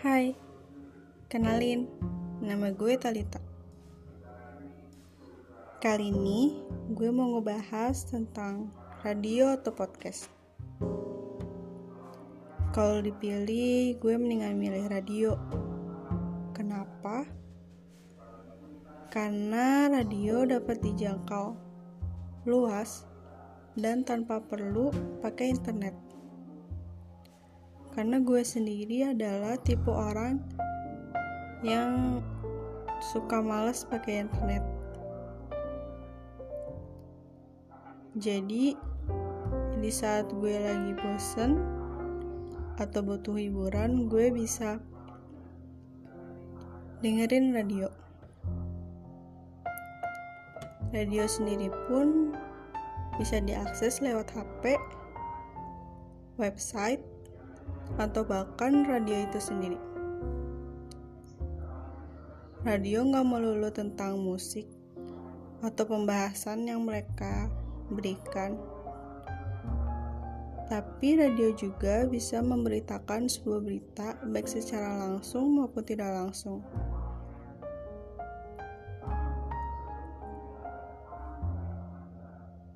Hai, kenalin, nama gue Talita. Kali ini gue mau ngebahas tentang radio atau podcast. Kalau dipilih, gue mendingan milih radio. Kenapa? Karena radio dapat dijangkau luas dan tanpa perlu pakai internet karena gue sendiri adalah tipe orang yang suka males pakai internet. Jadi di saat gue lagi bosen atau butuh hiburan gue bisa dengerin radio. Radio sendiri pun bisa diakses lewat HP website atau bahkan radio itu sendiri. Radio nggak melulu tentang musik atau pembahasan yang mereka berikan, tapi radio juga bisa memberitakan sebuah berita baik secara langsung maupun tidak langsung.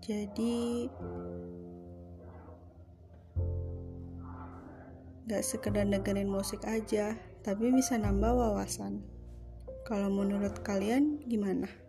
Jadi, Gak sekedar dengerin musik aja, tapi bisa nambah wawasan. Kalau menurut kalian gimana?